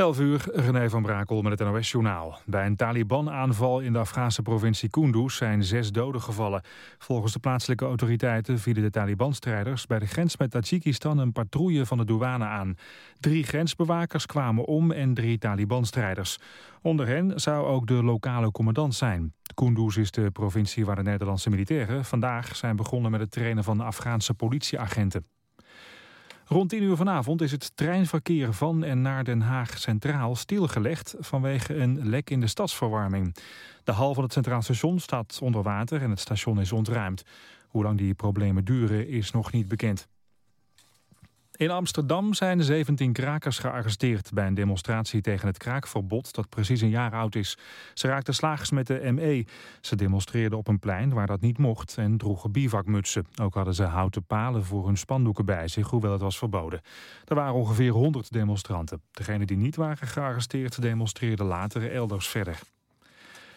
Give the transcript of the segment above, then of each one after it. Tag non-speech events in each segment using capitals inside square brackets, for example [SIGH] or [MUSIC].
11 uur, René van Brakel met het NOS-journaal. Bij een Taliban-aanval in de Afghaanse provincie Kunduz zijn zes doden gevallen. Volgens de plaatselijke autoriteiten vielen de Taliban-strijders... bij de grens met Tajikistan een patrouille van de douane aan. Drie grensbewakers kwamen om en drie Taliban-strijders. Onder hen zou ook de lokale commandant zijn. Kunduz is de provincie waar de Nederlandse militairen vandaag zijn begonnen met het trainen van Afghaanse politieagenten. Rond 10 uur vanavond is het treinverkeer van en naar Den Haag Centraal stilgelegd vanwege een lek in de stadsverwarming. De hal van het Centraal Station staat onder water en het station is ontruimd. Hoe lang die problemen duren is nog niet bekend. In Amsterdam zijn 17 krakers gearresteerd bij een demonstratie tegen het kraakverbod dat precies een jaar oud is. Ze raakten slagers met de ME. Ze demonstreerden op een plein waar dat niet mocht en droegen bivakmutsen. Ook hadden ze houten palen voor hun spandoeken bij zich, hoewel het was verboden. Er waren ongeveer 100 demonstranten. Degenen die niet waren gearresteerd demonstreerden later elders verder.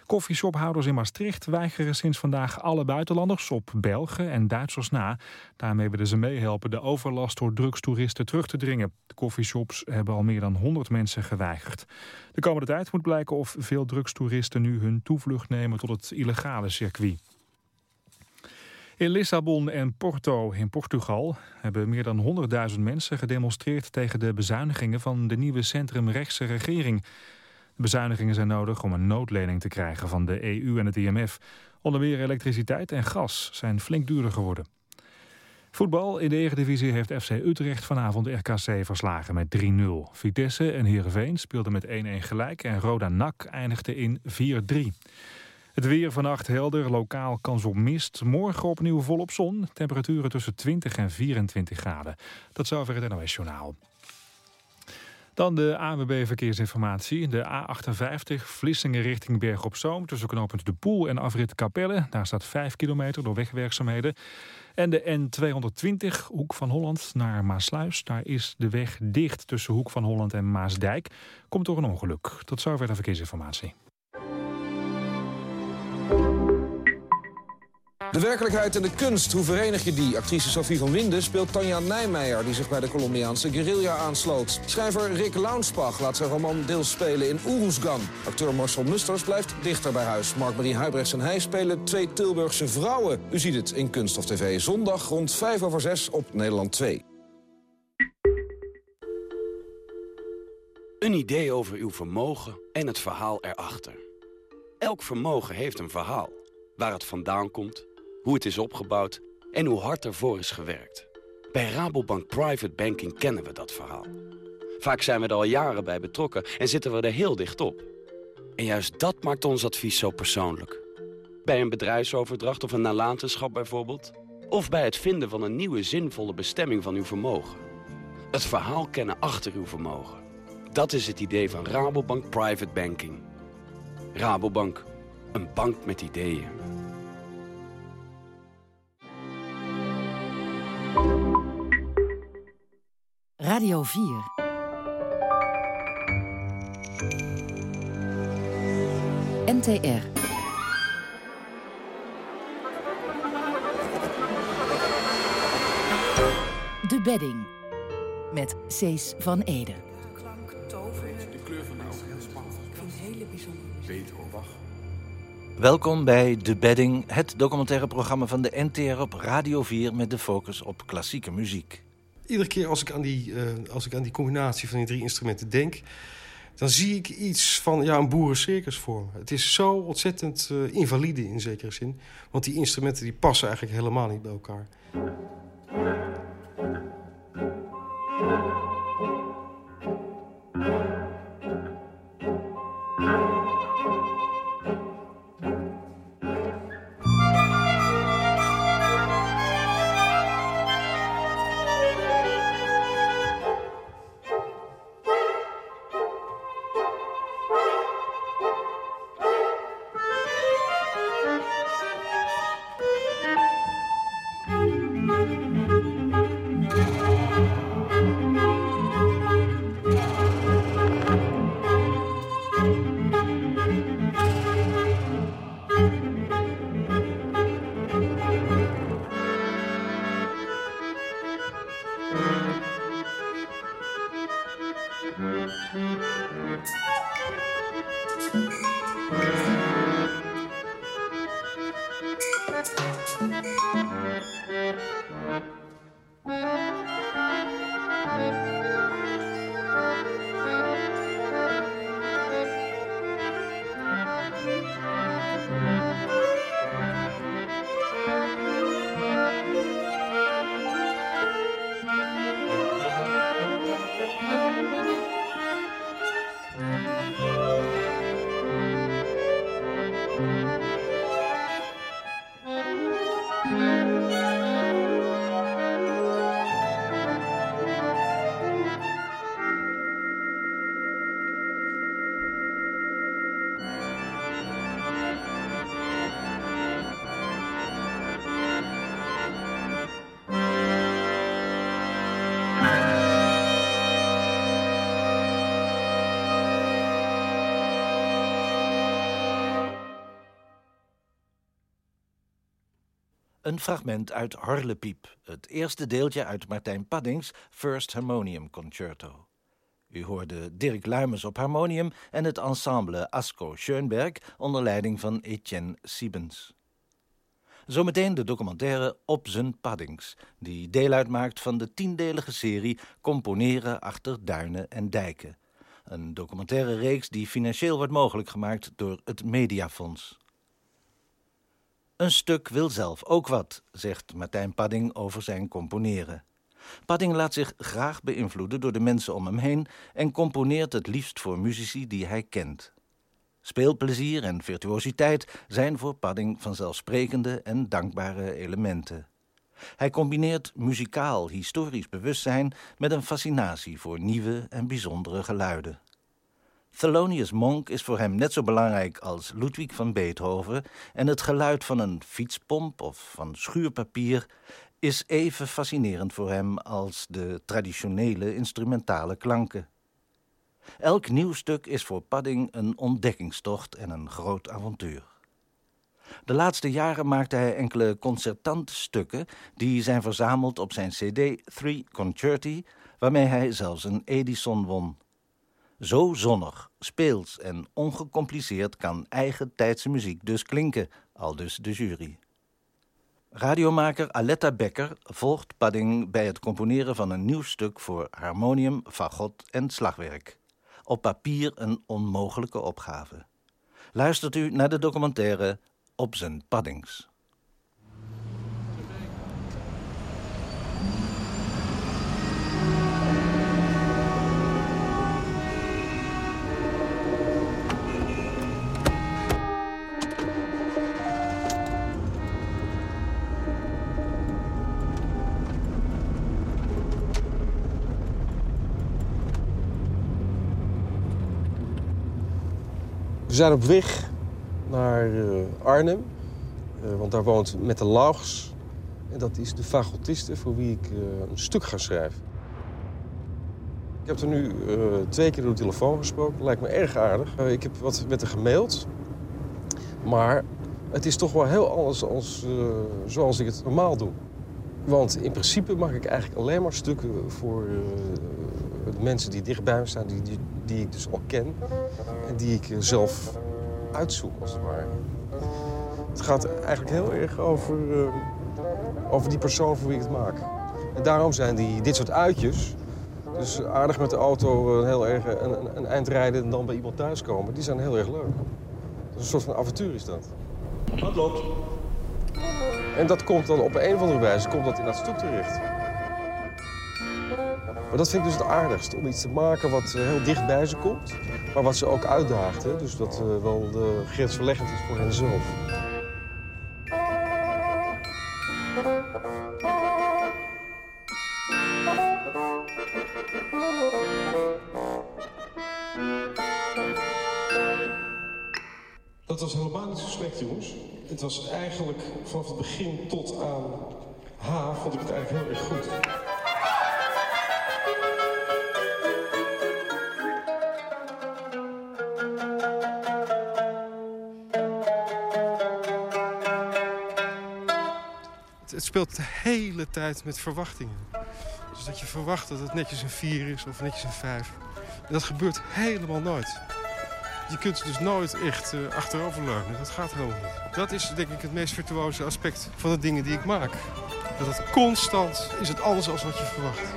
Koffieshophouders in Maastricht weigeren sinds vandaag alle buitenlanders op Belgen en Duitsers na. Daarmee willen ze meehelpen de overlast door drugstoeristen terug te dringen. De koffieshops hebben al meer dan 100 mensen geweigerd. De komende tijd moet blijken of veel drugstoeristen nu hun toevlucht nemen tot het illegale circuit. In Lissabon en Porto in Portugal hebben meer dan 100.000 mensen gedemonstreerd tegen de bezuinigingen van de nieuwe centrumrechtse regering. Bezuinigingen zijn nodig om een noodlening te krijgen van de EU en het IMF. Onder meer elektriciteit en gas zijn flink duurder geworden. Voetbal in de Eredivisie heeft FC Utrecht vanavond RKC verslagen met 3-0. Vitesse en Heerenveen speelden met 1-1 gelijk en Roda NAC eindigde in 4-3. Het weer vannacht helder, lokaal kans op mist. Morgen opnieuw volop zon, temperaturen tussen 20 en 24 graden. Tot zover het NOS Journaal. Dan de ANWB Verkeersinformatie. De A58 Vlissingen richting Berg op Zoom... tussen knooppunt De Poel en afrit Capelle. Daar staat 5 kilometer door wegwerkzaamheden. En de N220 Hoek van Holland naar Maasluis. Daar is de weg dicht tussen Hoek van Holland en Maasdijk. Komt door een ongeluk. Tot zover de verkeersinformatie. De werkelijkheid en de kunst, hoe verenig je die? Actrice Sophie van Winden speelt Tanja Nijmeijer... die zich bij de Colombiaanse guerrilla aansloot. Schrijver Rick Launsbach laat zijn roman deels spelen in Oeroesgan. Acteur Marcel Musters blijft dichter bij huis. Mark-Marie Huibrechts en hij spelen twee Tilburgse vrouwen. U ziet het in Kunst of TV. Zondag rond 5 over 6 op Nederland 2. Een idee over uw vermogen en het verhaal erachter. Elk vermogen heeft een verhaal. Waar het vandaan komt hoe het is opgebouwd en hoe hard ervoor is gewerkt. Bij Rabobank Private Banking kennen we dat verhaal. Vaak zijn we er al jaren bij betrokken en zitten we er heel dicht op. En juist dat maakt ons advies zo persoonlijk. Bij een bedrijfsoverdracht of een nalatenschap bijvoorbeeld. Of bij het vinden van een nieuwe zinvolle bestemming van uw vermogen. Het verhaal kennen achter uw vermogen. Dat is het idee van Rabobank Private Banking. Rabobank, een bank met ideeën. Radio 4. NTR. De Bedding. Met Cees van Ede. De klank. De kleur van de ogen heel spannend. Ik vind het hele bijzonder. Beethoven, Bach. Welkom bij De Bedding, het documentaire programma van de NTR op Radio 4 met de focus op klassieke muziek. Iedere keer als ik aan die, eh, als ik aan die combinatie van die drie instrumenten denk... dan zie ik iets van ja, een boerencircus voor me. Het is zo ontzettend eh, invalide in zekere zin. Want die instrumenten die passen eigenlijk helemaal niet bij elkaar. Een fragment uit Horlepiep, het eerste deeltje uit Martijn Paddings First Harmonium Concerto. U hoorde Dirk Luimers op harmonium en het ensemble Asko Schoenberg onder leiding van Etienne Siebens. Zometeen de documentaire Op zijn Paddings, die deel uitmaakt van de tiendelige serie Componeren achter duinen en dijken. Een documentaire reeks die financieel wordt mogelijk gemaakt door het Mediafonds. Een stuk wil zelf ook wat, zegt Martijn Padding over zijn componeren. Padding laat zich graag beïnvloeden door de mensen om hem heen en componeert het liefst voor muzici die hij kent. Speelplezier en virtuositeit zijn voor Padding vanzelfsprekende en dankbare elementen. Hij combineert muzikaal historisch bewustzijn met een fascinatie voor nieuwe en bijzondere geluiden. Thelonious Monk is voor hem net zo belangrijk als Ludwig van Beethoven en het geluid van een fietspomp of van schuurpapier is even fascinerend voor hem als de traditionele instrumentale klanken. Elk nieuw stuk is voor Padding een ontdekkingstocht en een groot avontuur. De laatste jaren maakte hij enkele concertante stukken die zijn verzameld op zijn CD Three Concerti, waarmee hij zelfs een Edison won. Zo zonnig, speels en ongecompliceerd kan eigen tijdse muziek dus klinken, al dus de jury. Radiomaker Aletta Becker volgt Padding bij het componeren van een nieuw stuk voor harmonium, fagot en slagwerk. Op papier een onmogelijke opgave. Luistert u naar de documentaire Op zijn Paddings. We zijn op weg naar uh, Arnhem, uh, want daar woont Mette Laugs. En dat is de fagotiste voor wie ik uh, een stuk ga schrijven. Ik heb er nu twee keer door de telefoon gesproken. Lijkt me erg aardig. ik heb wat met haar gemaild. Maar het is toch wel heel anders als, zoals ik het normaal doe. Want in principe mag ik eigenlijk alleen maar stukken voor de mensen die dichtbij me staan, die, die, die ik dus al ken. En die ik zelf uitzoek, als het ware. Het gaat eigenlijk heel erg over, uh, over die persoon voor wie ik het maak. En daarom zijn die, dit soort uitjes, dus aardig met de auto uh, heel erg een, een, eind rijden en dan bij iemand thuiskomen, die zijn heel erg leuk. Dat is een soort van avontuur is dat. Dat loopt. En dat komt dan op een of andere wijze komt dat in dat stuk terecht. Maar dat vind ik dus het aardigst, om iets te maken wat eh, heel dicht bij ze komt. Maar wat ze ook uitdaagt, hè? dus dat uh, wel de grensverleggend is voor henzelf. Dat was helemaal niet zo slecht, jongens. Het was eigenlijk vanaf het begin tot aan H vond ik het eigenlijk heel erg goed. Speelt de hele tijd met verwachtingen. Dus dat je verwacht dat het netjes een 4 is of netjes een 5. En dat gebeurt helemaal nooit. Je kunt dus nooit echt uh, achteroverleunen. Dat gaat helemaal niet. Dat is denk ik het meest virtuoze aspect van de dingen die ik maak. Dat het constant is het alles als wat je verwacht.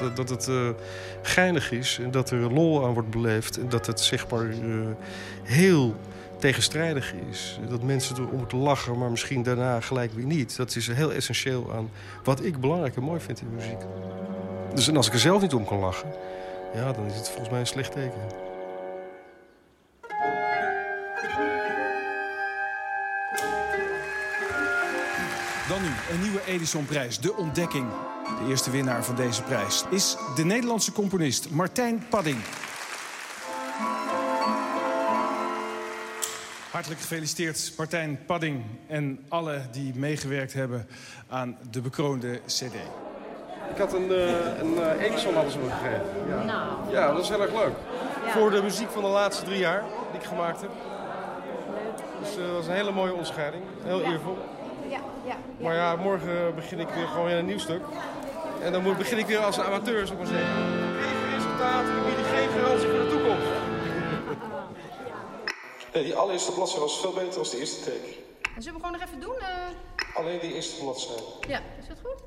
Dat, dat het uh, geinig is en dat er lol aan wordt beleefd. En dat het maar uh, heel tegenstrijdig is. Dat mensen er om moeten lachen, maar misschien daarna gelijk weer niet. Dat is heel essentieel aan wat ik belangrijk en mooi vind in muziek. Dus en als ik er zelf niet om kan lachen, ja, dan is het volgens mij een slecht teken. Dan nu een nieuwe Edisonprijs, de ontdekking. De eerste winnaar van deze prijs is de Nederlandse componist Martijn Padding. Hartelijk gefeliciteerd Martijn Padding en alle die meegewerkt hebben aan de bekroonde cd. Ik had een, uh, een uh, Edison hadden ze me gegeven. Ja. Nou. ja, dat is heel erg leuk. Ja. Voor de muziek van de laatste drie jaar die ik gemaakt heb. Dus uh, dat was een hele mooie onderscheiding. Heel ja. eervol. Ja, ja, ja, Maar ja, morgen begin ik weer gewoon weer een nieuw stuk. En dan moet, begin ik weer als amateur, zou ik maar zeggen. Geen resultaten, bieden geen garantie voor de toekomst. Nee, die allereerste bladzijde was veel beter dan de eerste teken. Zullen we gewoon nog even doen? Uh... Alleen die eerste bladzijde. Ja, is dat goed?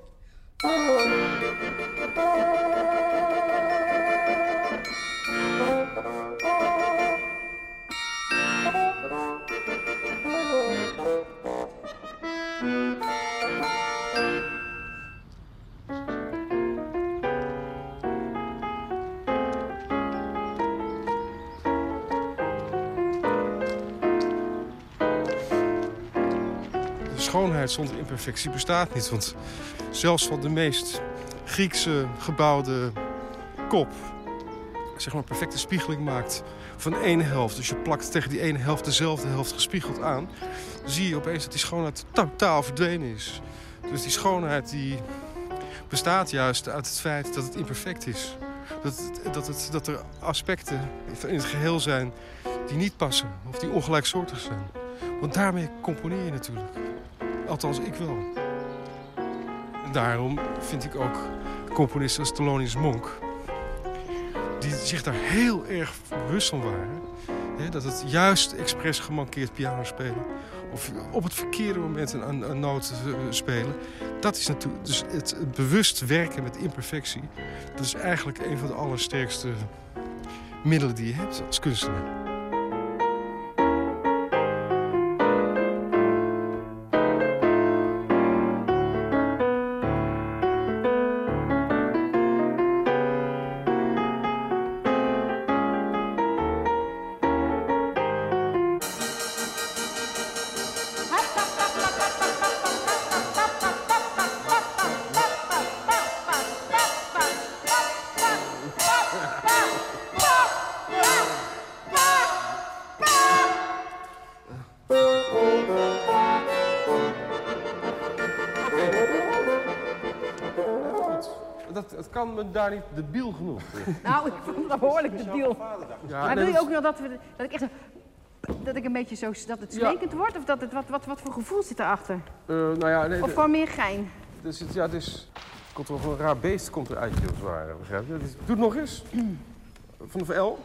Schoonheid zonder imperfectie bestaat niet. Want zelfs van de meest Griekse gebouwde kop... zeg maar perfecte spiegeling maakt van één helft. Dus je plakt tegen die ene helft dezelfde helft gespiegeld aan... dan zie je opeens dat die schoonheid totaal verdwenen is. Dus die schoonheid die bestaat juist uit het feit dat het imperfect is. Dat, dat, het, dat er aspecten in het geheel zijn die niet passen of die ongelijksoortig zijn. Want daarmee componeer je natuurlijk. Althans, ik wel. En daarom vind ik ook componisten als Thelonious Monk... die zich daar heel erg bewust van waren... Hè, dat het juist expres gemankeerd piano spelen... of op het verkeerde moment een, een noot uh, spelen... dat is natuurlijk... Dus het, het bewust werken met imperfectie... dat is eigenlijk een van de allersterkste middelen die je hebt als kunstenaar. Daar niet debiel genoeg. [LAUGHS] Nou, ik vond het behoorlijk debiel. Ja, maar wil je ook nog dat, we, dat ik echt dat ik een beetje zo dat het smekend wordt? Of dat het, wat, wat, wat voor gevoel zit erachter? Uh, nou ja, nee, of gewoon meer gein? Dus, ja, het is, komt er een raar beest komt eruit, als het ware. Begrijp je? Dus, doe het nog eens. Van de VL.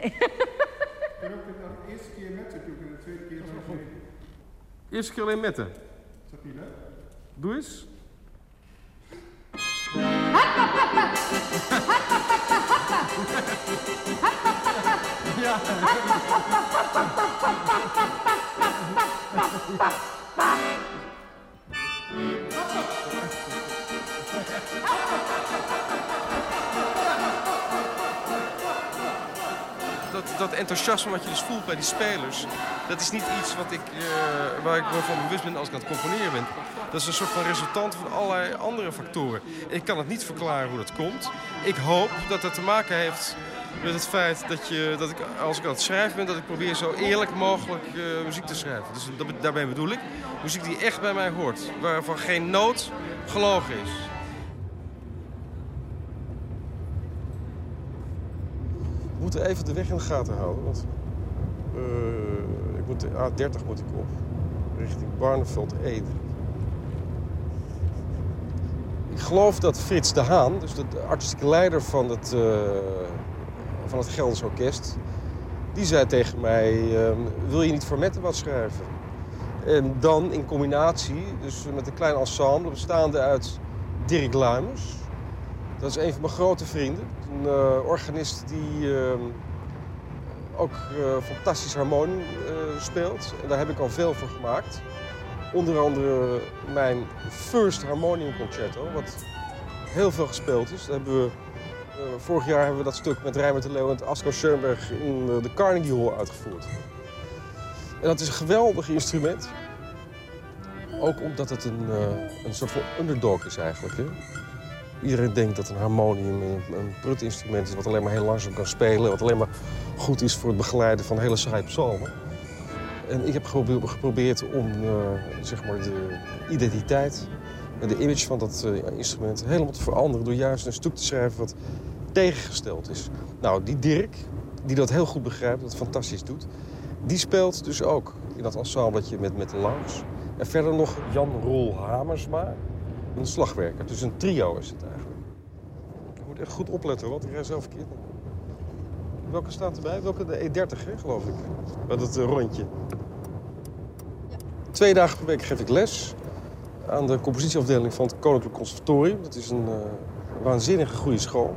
Nee. [LAUGHS] Ik heb ook de eerste keer metten doe en de tweede keer nog Eerste keer alleen metten. Is dat Doe eens. [LAUGHS] [LAUGHS] ja. Dat enthousiasme wat je dus voelt bij die spelers... dat is niet iets wat ik, uh, waar ik me van bewust ben als ik aan het componeren ben. Dat is een soort van resultant van allerlei andere factoren. Ik kan het niet verklaren hoe dat komt. Ik hoop dat dat te maken heeft met het feit dat, je, dat ik, als ik aan het schrijven ben... dat ik probeer zo eerlijk mogelijk uh, muziek te schrijven. Dus dat, daarbij bedoel ik muziek die echt bij mij hoort. Waarvan geen noot gelogen is. Moet even de weg in de gaten houden. Want uh, ik moet, de A30 moet ik op. Richting Barneveld Ede. Ik geloof dat Frits de Haan, dus de artistieke leider van het, uh, van het Gelders Orkest... die zei tegen mij, uh, wil je niet voor Mette wat schrijven? En dan in combinatie, dus met een klein ensemble bestaande uit Dirk Luimers. Dat is een van mijn grote vrienden. Een uh, organist die uh, ook uh, fantastisch harmonium speelt. En daar heb ik al veel voor gemaakt. Onder andere mijn First Harmonium Concerto, wat heel veel gespeeld is. Hebben vorig jaar hebben we dat stuk met Rijmer de Leeuw en Asko Schoenberg in de Carnegie Hall uitgevoerd. En dat is een geweldig instrument. Ook omdat het een, een soort van underdog is eigenlijk. Hè? Iedereen denkt dat een harmonium een, een prutinstrument is... wat alleen maar heel langzaam kan spelen. Wat alleen maar goed is voor het begeleiden van hele saaie psalmen. En ik heb geprobeerd om uh, zeg maar de identiteit en de image van dat uh, instrument helemaal te veranderen... door juist een stuk te schrijven wat tegengesteld is. Nou, die Dirk, die dat heel goed begrijpt, dat fantastisch doet... die speelt dus ook in dat ensembletje met, met Lars. En verder nog Jan Rol Hamersma, een slagwerker. Dus een trio is het eigenlijk. Je moet echt goed opletten, want ik rij zelf verkeerd. Welke staat erbij? Welke? De E30, hè, geloof ik. Met het rondje. Twee dagen per week geef ik les aan de compositieafdeling van het Koninklijk Conservatorium. Dat is een uh, waanzinnige goede school.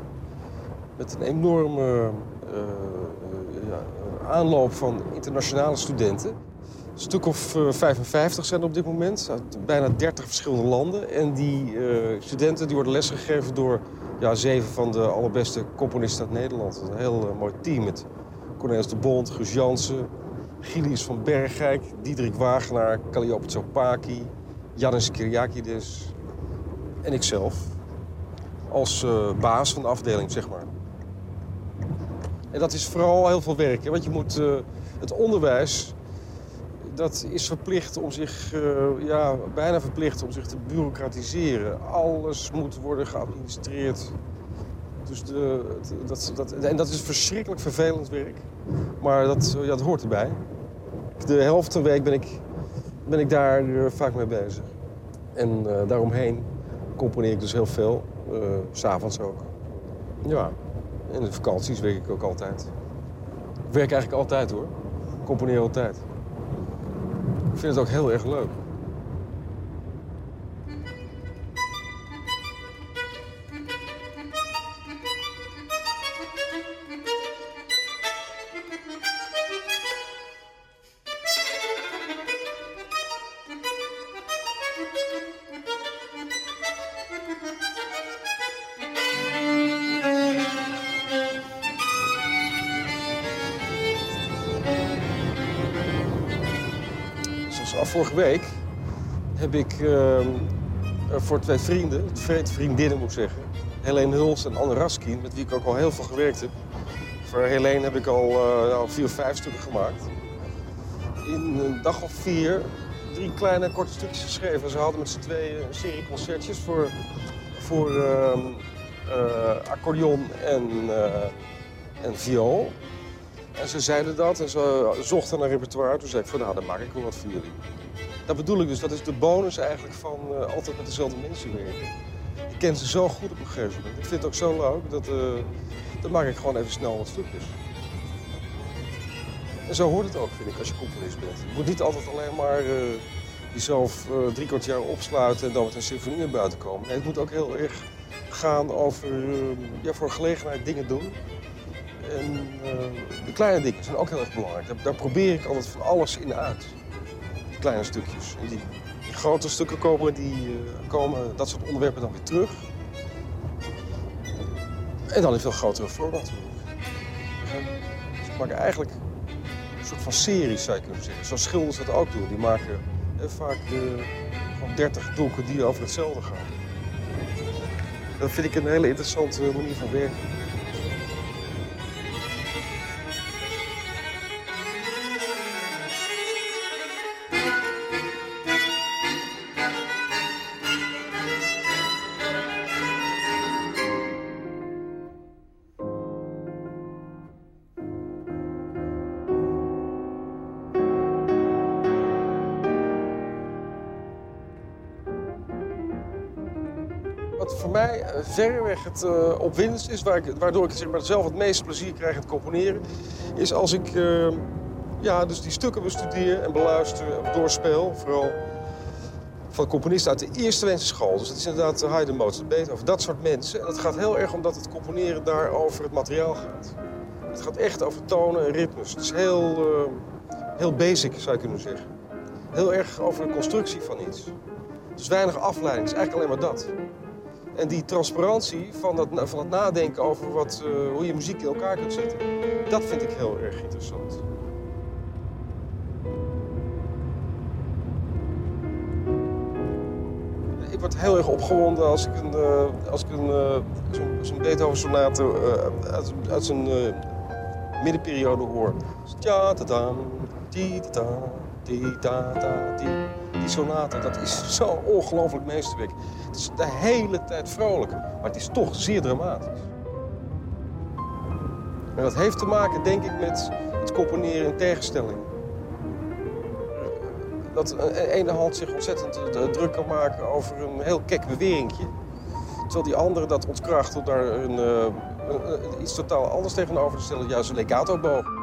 Met een enorme uh, uh, ja, aanloop van internationale studenten. Een stuk of 55 zijn er op dit moment, uit bijna 30 verschillende landen. En die studenten die worden lesgegeven door ja, zeven van de allerbeste componisten uit Nederland. Een heel mooi team met Cornelis de Bond, Guus Jansen, Gilius van Bergijk, Diederik Wagenaar, Calliope Tsopaki, Janis Kyriakides en ikzelf. Als baas van de afdeling, zeg maar. En dat is vooral heel veel werk. Want je moet het onderwijs... dat is verplicht om zich... Uh, ja, bijna verplicht om zich te bureaucratiseren. Alles moet worden geadministreerd. Dus de, dat, en dat is verschrikkelijk vervelend werk. Maar dat, ja, dat hoort erbij. De helft van de week ben ik, ben ik daar vaak mee bezig. En daaromheen componeer ik dus heel veel. Uh, S'avonds ook. Ja, in de vakanties werk ik ook altijd. Ik werk eigenlijk altijd hoor. Ik componeer altijd. Vind het ook heel erg leuk. Vorige week heb ik uh, voor twee vrienden, twee vriendinnen moet ik zeggen... Helene Huls en Anne Raskin, met wie ik ook al heel veel gewerkt heb. Voor Helene heb ik al, uh, al vier of vijf stukken gemaakt. In een dag of vier drie kleine korte stukjes geschreven. Ze hadden met z'n tweeën een serie concertjes voor, voor uh, accordeon en, en viool. En ze zeiden dat en ze zochten naar repertoire. Toen zei ik van nou, dan maak ik wel wat voor jullie. Dat bedoel ik dus, dat is de bonus eigenlijk van uh, altijd met dezelfde mensen werken. Je kent ze zo goed op een gegeven moment. Ik vind het ook zo leuk, dat, uh, dan maak ik gewoon even snel wat stukjes. En zo hoort het ook, vind ik, als je componist bent. Je moet niet altijd alleen maar uh, jezelf drie kwart jaar opsluiten en dan met een symfonie naar buiten komen. Nee, het moet ook heel erg gaan over ja, voor gelegenheid dingen doen. En de kleine dingen zijn ook heel erg belangrijk. Daar probeer ik altijd van alles in uit kleine stukjes. En die, die grote stukken komen, die, uh, komen dat soort onderwerpen dan weer terug. En dan in veel grotere vorm natuurlijk. Maak eigenlijk een soort van series, zou je kunnen zeggen. Zoals schilders dat ook doen. Die maken eh, vaak uh, gewoon 30 doeken die over hetzelfde gaan. Dat vind ik een hele interessante manier van werken. Verreweg het uh, opwindendst is... Waar ik, waardoor ik zeg maar, zelf het meeste plezier krijg in het componeren... is als ik uh, ja, dus die stukken bestudeer en beluister en doorspeel. Vooral van componisten uit de eerste school. Dus dat is inderdaad Haydn, Mozart, Beethoven, dat soort mensen. En het gaat heel erg omdat het componeren daar over het materiaal gaat. Het gaat echt over tonen en ritmes. Het is heel, heel basic, zou je kunnen zeggen. Heel erg over de constructie van iets. Dus weinig afleiding, het is eigenlijk alleen maar dat. En die transparantie van, dat, van het nadenken over wat, uh, hoe je muziek in elkaar kunt zetten... dat vind ik heel erg interessant. Ik word heel erg opgewonden als ik een, uh, als ik een, uh, zo'n zo Beethoven-sonate uit, zijn middenperiode hoor. Ja, ta ta die ta ta die die dat is zo ongelooflijk meesterwerk. Het is de hele tijd vrolijk, maar het is toch zeer dramatisch. En dat heeft te maken, denk ik, met het componeren in tegenstelling. Dat de ene hand zich ontzettend druk kan maken over een heel kek beweringje. Terwijl die andere dat ontkracht door daar een, een, een, iets totaal anders tegenover te stellen. Juist een legato-boog.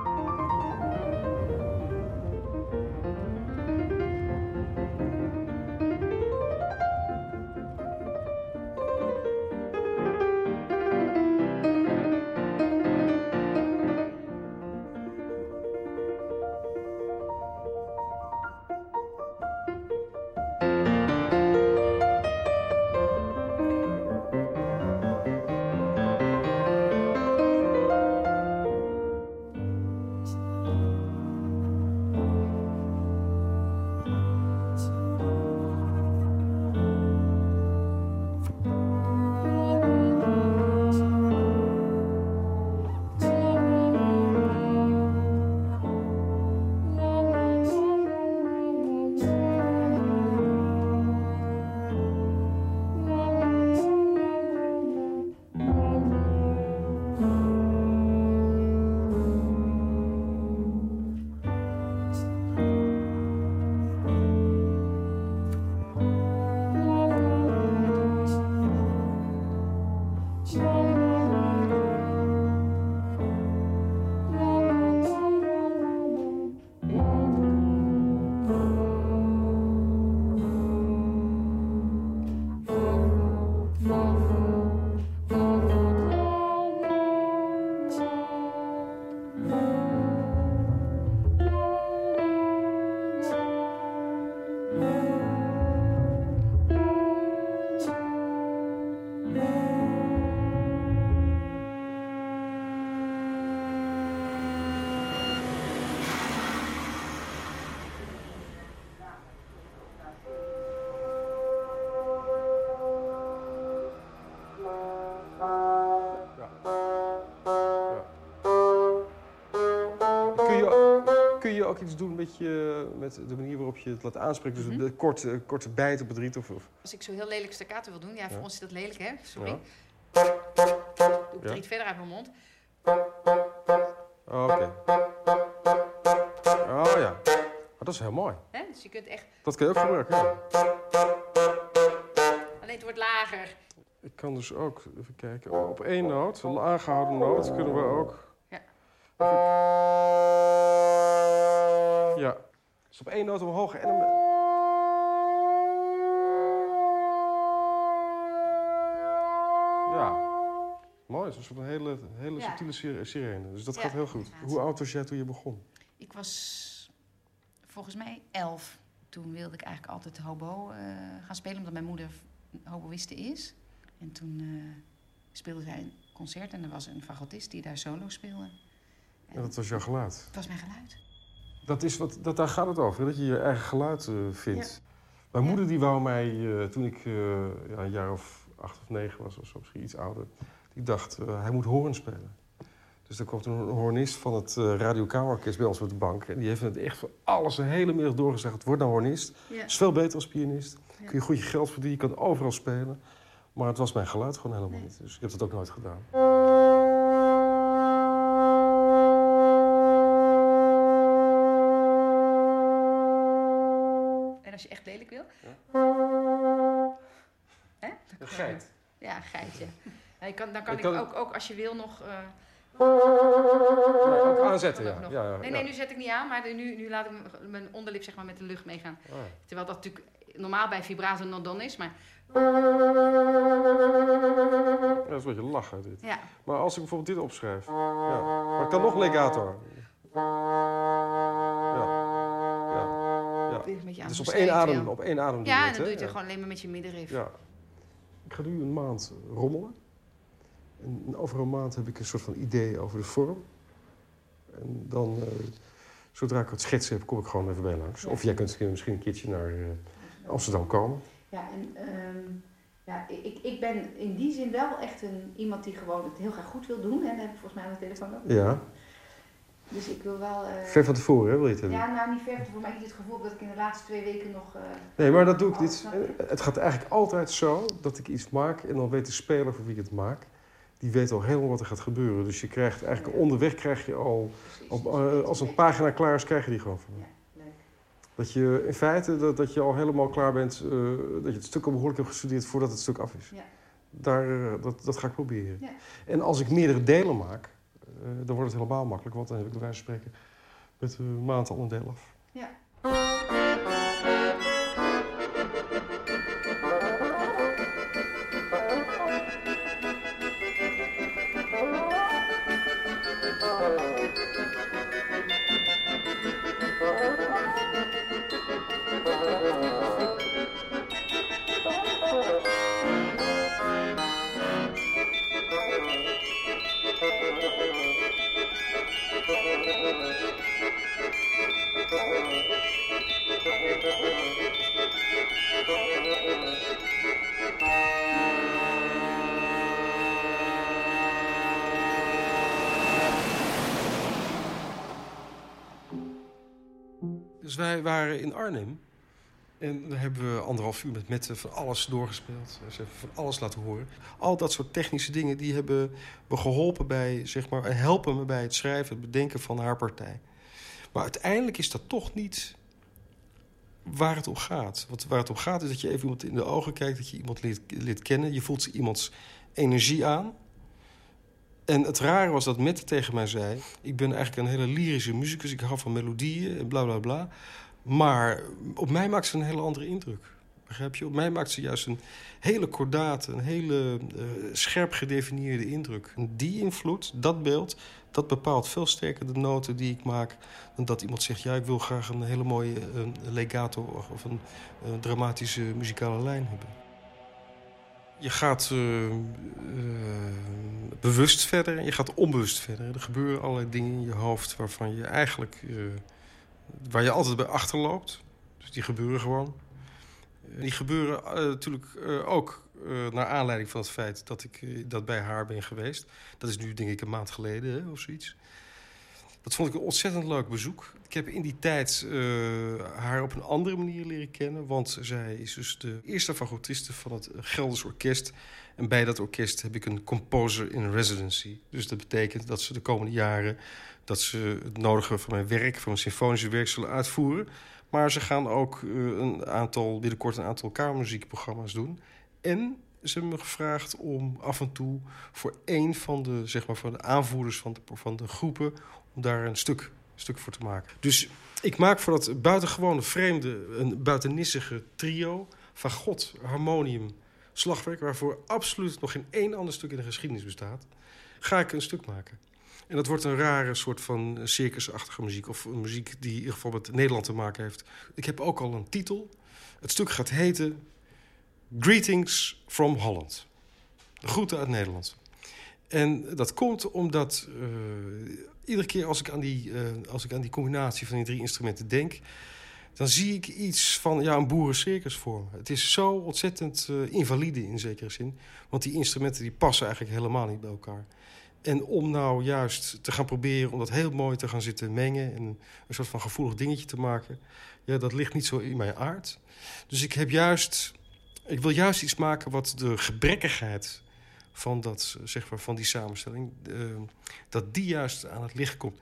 Ook iets doen met, je, met de manier waarop je het laat aanspreken? Dus mm -hmm. de korte, korte bijt op het riet? Of, of, Als ik zo heel lelijk staccato wil doen, ja, voor ons is dat lelijk, hè? Sorry. Ja. Doe ik het riet verder uit mijn mond. Oh, Oké. Okay. Oh ja. Dat is heel mooi. Hè? Dus je kunt echt... Dat kun je ook gebruiken, ja. Alleen het wordt lager. Ik kan dus ook, even kijken, op één noot, een aangehouden noot, kunnen we ook... Dus op één noot omhoog en dan... Ja. Mooi, het was een hele, hele ja. subtiele sirene. Dus dat ja, gaat heel goed. Hoe oud was jij toen je begon? Ik was volgens mij elf. Toen wilde ik eigenlijk altijd hobo uh, gaan spelen, omdat mijn moeder hoboïste is. En toen uh, speelde zij een concert en er was een fagotist die daar solo speelde. En dat was jouw geluid? Dat was mijn geluid. Dat is wat, dat, daar gaat het over, dat je je eigen geluid uh, vindt. Ja. Mijn moeder die wou mij, uh, toen ik uh, ja, een jaar of acht of negen was, of zo, misschien iets ouder... die dacht, hij moet hoorn spelen. Dus er kwam toen een hornist van het Radio K-orkest bij ons op de bank. En die heeft het echt voor alles een hele middag doorgezegd. Word nou hornist. Ja. is veel beter als pianist. Ja. Kun je goed je geld verdienen, je kan overal spelen. Maar het was mijn geluid gewoon helemaal nee. niet. Dus ik heb dat ook nooit gedaan. Als je echt lelijk wil. Ja. Hè? Een geit. Ja, geitje. [LAUGHS] Ja, je kan, dan kan Ik ik, kan- ook, ook als je wil nog... eh, Ja, ook aanzetten, ja. ook nog. ja, ja, nee, ja. nee, nu zet ik niet aan, maar nu, nu laat ik mijn onderlip zeg maar, met de lucht meegaan. Ah. Terwijl dat natuurlijk normaal bij vibrato nog dan is, maar Ja, dat is een beetje lachen, dit. ja. Maar als ik bijvoorbeeld dit opschrijf... Ja. Maar het kan nog legato. Aan Dus op één adem, op één adem Ja, je en het, dan doe je het Ja. gewoon alleen maar met je middenrif. Ja. Ik ga nu een maand rommelen. En over een maand heb ik een soort van idee over de vorm. En dan, eh, zodra ik wat schetsen heb, kom ik gewoon even bij langs. Ja. Of jij kunt misschien een keertje naar eh, Amsterdam komen. Ja, en ehm, ja, ik, ik ben in die zin wel echt een, iemand die gewoon het heel graag goed wil doen. Hè? Dat heb ik volgens mij aan de telefoon ook. Ja. Dus ik wil wel... eh, Ver van tevoren, hè, wil je het hebben? Ja, nou niet ver voor mij. Ik heb het gevoel dat ik in de laatste twee weken nog... eh, Nee, maar dat doe ik niet. Het gaat eigenlijk altijd zo dat ik iets maak en dan weet de speler voor wie ik het maak. Die weet al helemaal wat er gaat gebeuren. Dus je krijgt eigenlijk onderweg krijg je al, op, eh, als een pagina klaar is, krijg je die gewoon van me. Ja, leuk. Dat je in feite dat, dat je al helemaal klaar bent, dat je het stuk al behoorlijk hebt gestudeerd voordat het stuk af is. Ja. Daar, dat, dat ga ik proberen. Ja. En als ik meerdere delen maak, dan wordt het helemaal makkelijk. Want dan heb ik bij wijze spreken met een maand al een deel af. Ja. Dus wij waren in Arnhem. En daar hebben we anderhalf uur met Mette van alles doorgespeeld. Ze hebben van alles laten horen. Al dat soort technische dingen die hebben me geholpen bij, zeg maar, en helpen me bij het schrijven, het bedenken van haar partij. Maar uiteindelijk is dat toch niet waar het om gaat. Want waar het om gaat is dat je even iemand in de ogen kijkt, dat je iemand leert, leert kennen. Je voelt iemands energie aan. En het rare was dat Mette tegen mij zei... ik ben eigenlijk een hele lyrische muzikus, ik hou van melodieën en bla bla bla. Maar op mij maakt ze een hele andere indruk. Begrijp je? Op mij maakt ze juist een hele kordate, een hele eh, scherp gedefinieerde indruk. En die invloed, dat beeld, dat bepaalt veel sterker de noten die ik maak... dan dat iemand zegt, ja, ik wil graag een hele mooie legato... of een eh, dramatische muzikale lijn hebben. Je gaat eh, bewust verder en je gaat onbewust verder. Er gebeuren allerlei dingen in je hoofd waarvan je eigenlijk... eh, waar je altijd bij achterloopt. Dus die gebeuren gewoon. Eh, Die gebeuren eh, natuurlijk ook naar aanleiding van het feit dat ik dat bij haar ben geweest. Dat is nu denk ik een maand geleden hè, of zoiets. Dat vond ik een ontzettend leuk bezoek. Ik heb in die tijd eh, haar op een andere manier leren kennen. Want zij is dus de eerste fagotiste van het Gelders Orkest. En bij dat orkest heb ik een composer in residency. Dus dat betekent dat ze de komende jaren... dat ze het nodige van mijn werk, van mijn symfonische werk zullen uitvoeren. Maar ze gaan ook eh, een aantal, binnenkort een aantal kamermuziekprogramma's doen. En ze hebben me gevraagd om af en toe voor één van de, zeg maar, van de aanvoerders van de, van de groepen... om daar een stuk, stuk voor te maken. Dus ik maak voor dat buitengewone vreemde, een buitennissige trio... van God, harmonium, slagwerk... waarvoor absoluut nog geen één ander stuk in de geschiedenis bestaat... ga ik een stuk maken. En dat wordt een rare soort van circusachtige muziek... of muziek die in ieder geval Nederland te maken heeft. Ik heb ook al een titel. Het stuk gaat heten... Greetings from Holland. De groeten uit Nederland. En dat komt omdat uh, iedere keer als ik, aan die, uh, als ik aan die combinatie van die drie instrumenten denk... dan zie ik iets van ja, een boerencircus voor me. Het is zo ontzettend uh, invalide in zekere zin. Want die instrumenten die passen eigenlijk helemaal niet bij elkaar. En om nou juist te gaan proberen om dat heel mooi te gaan zitten mengen... en een soort van gevoelig dingetje te maken... ja, dat ligt niet zo in mijn aard. Dus ik heb juist... Ik wil juist iets maken wat de gebrekkigheid van, dat, zeg maar, van die samenstelling, ehm, dat die juist aan het licht komt.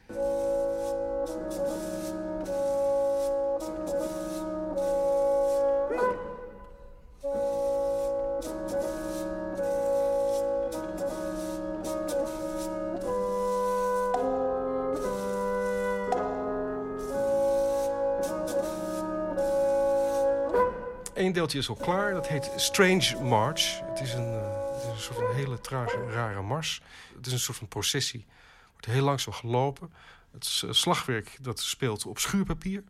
Eén deeltje is al klaar, dat heet Strange March. Het is een eh, een soort van hele trage, rare mars. Het is een soort van processie. wordt heel langzaam gelopen. Het slagwerk dat speelt op schuurpapier.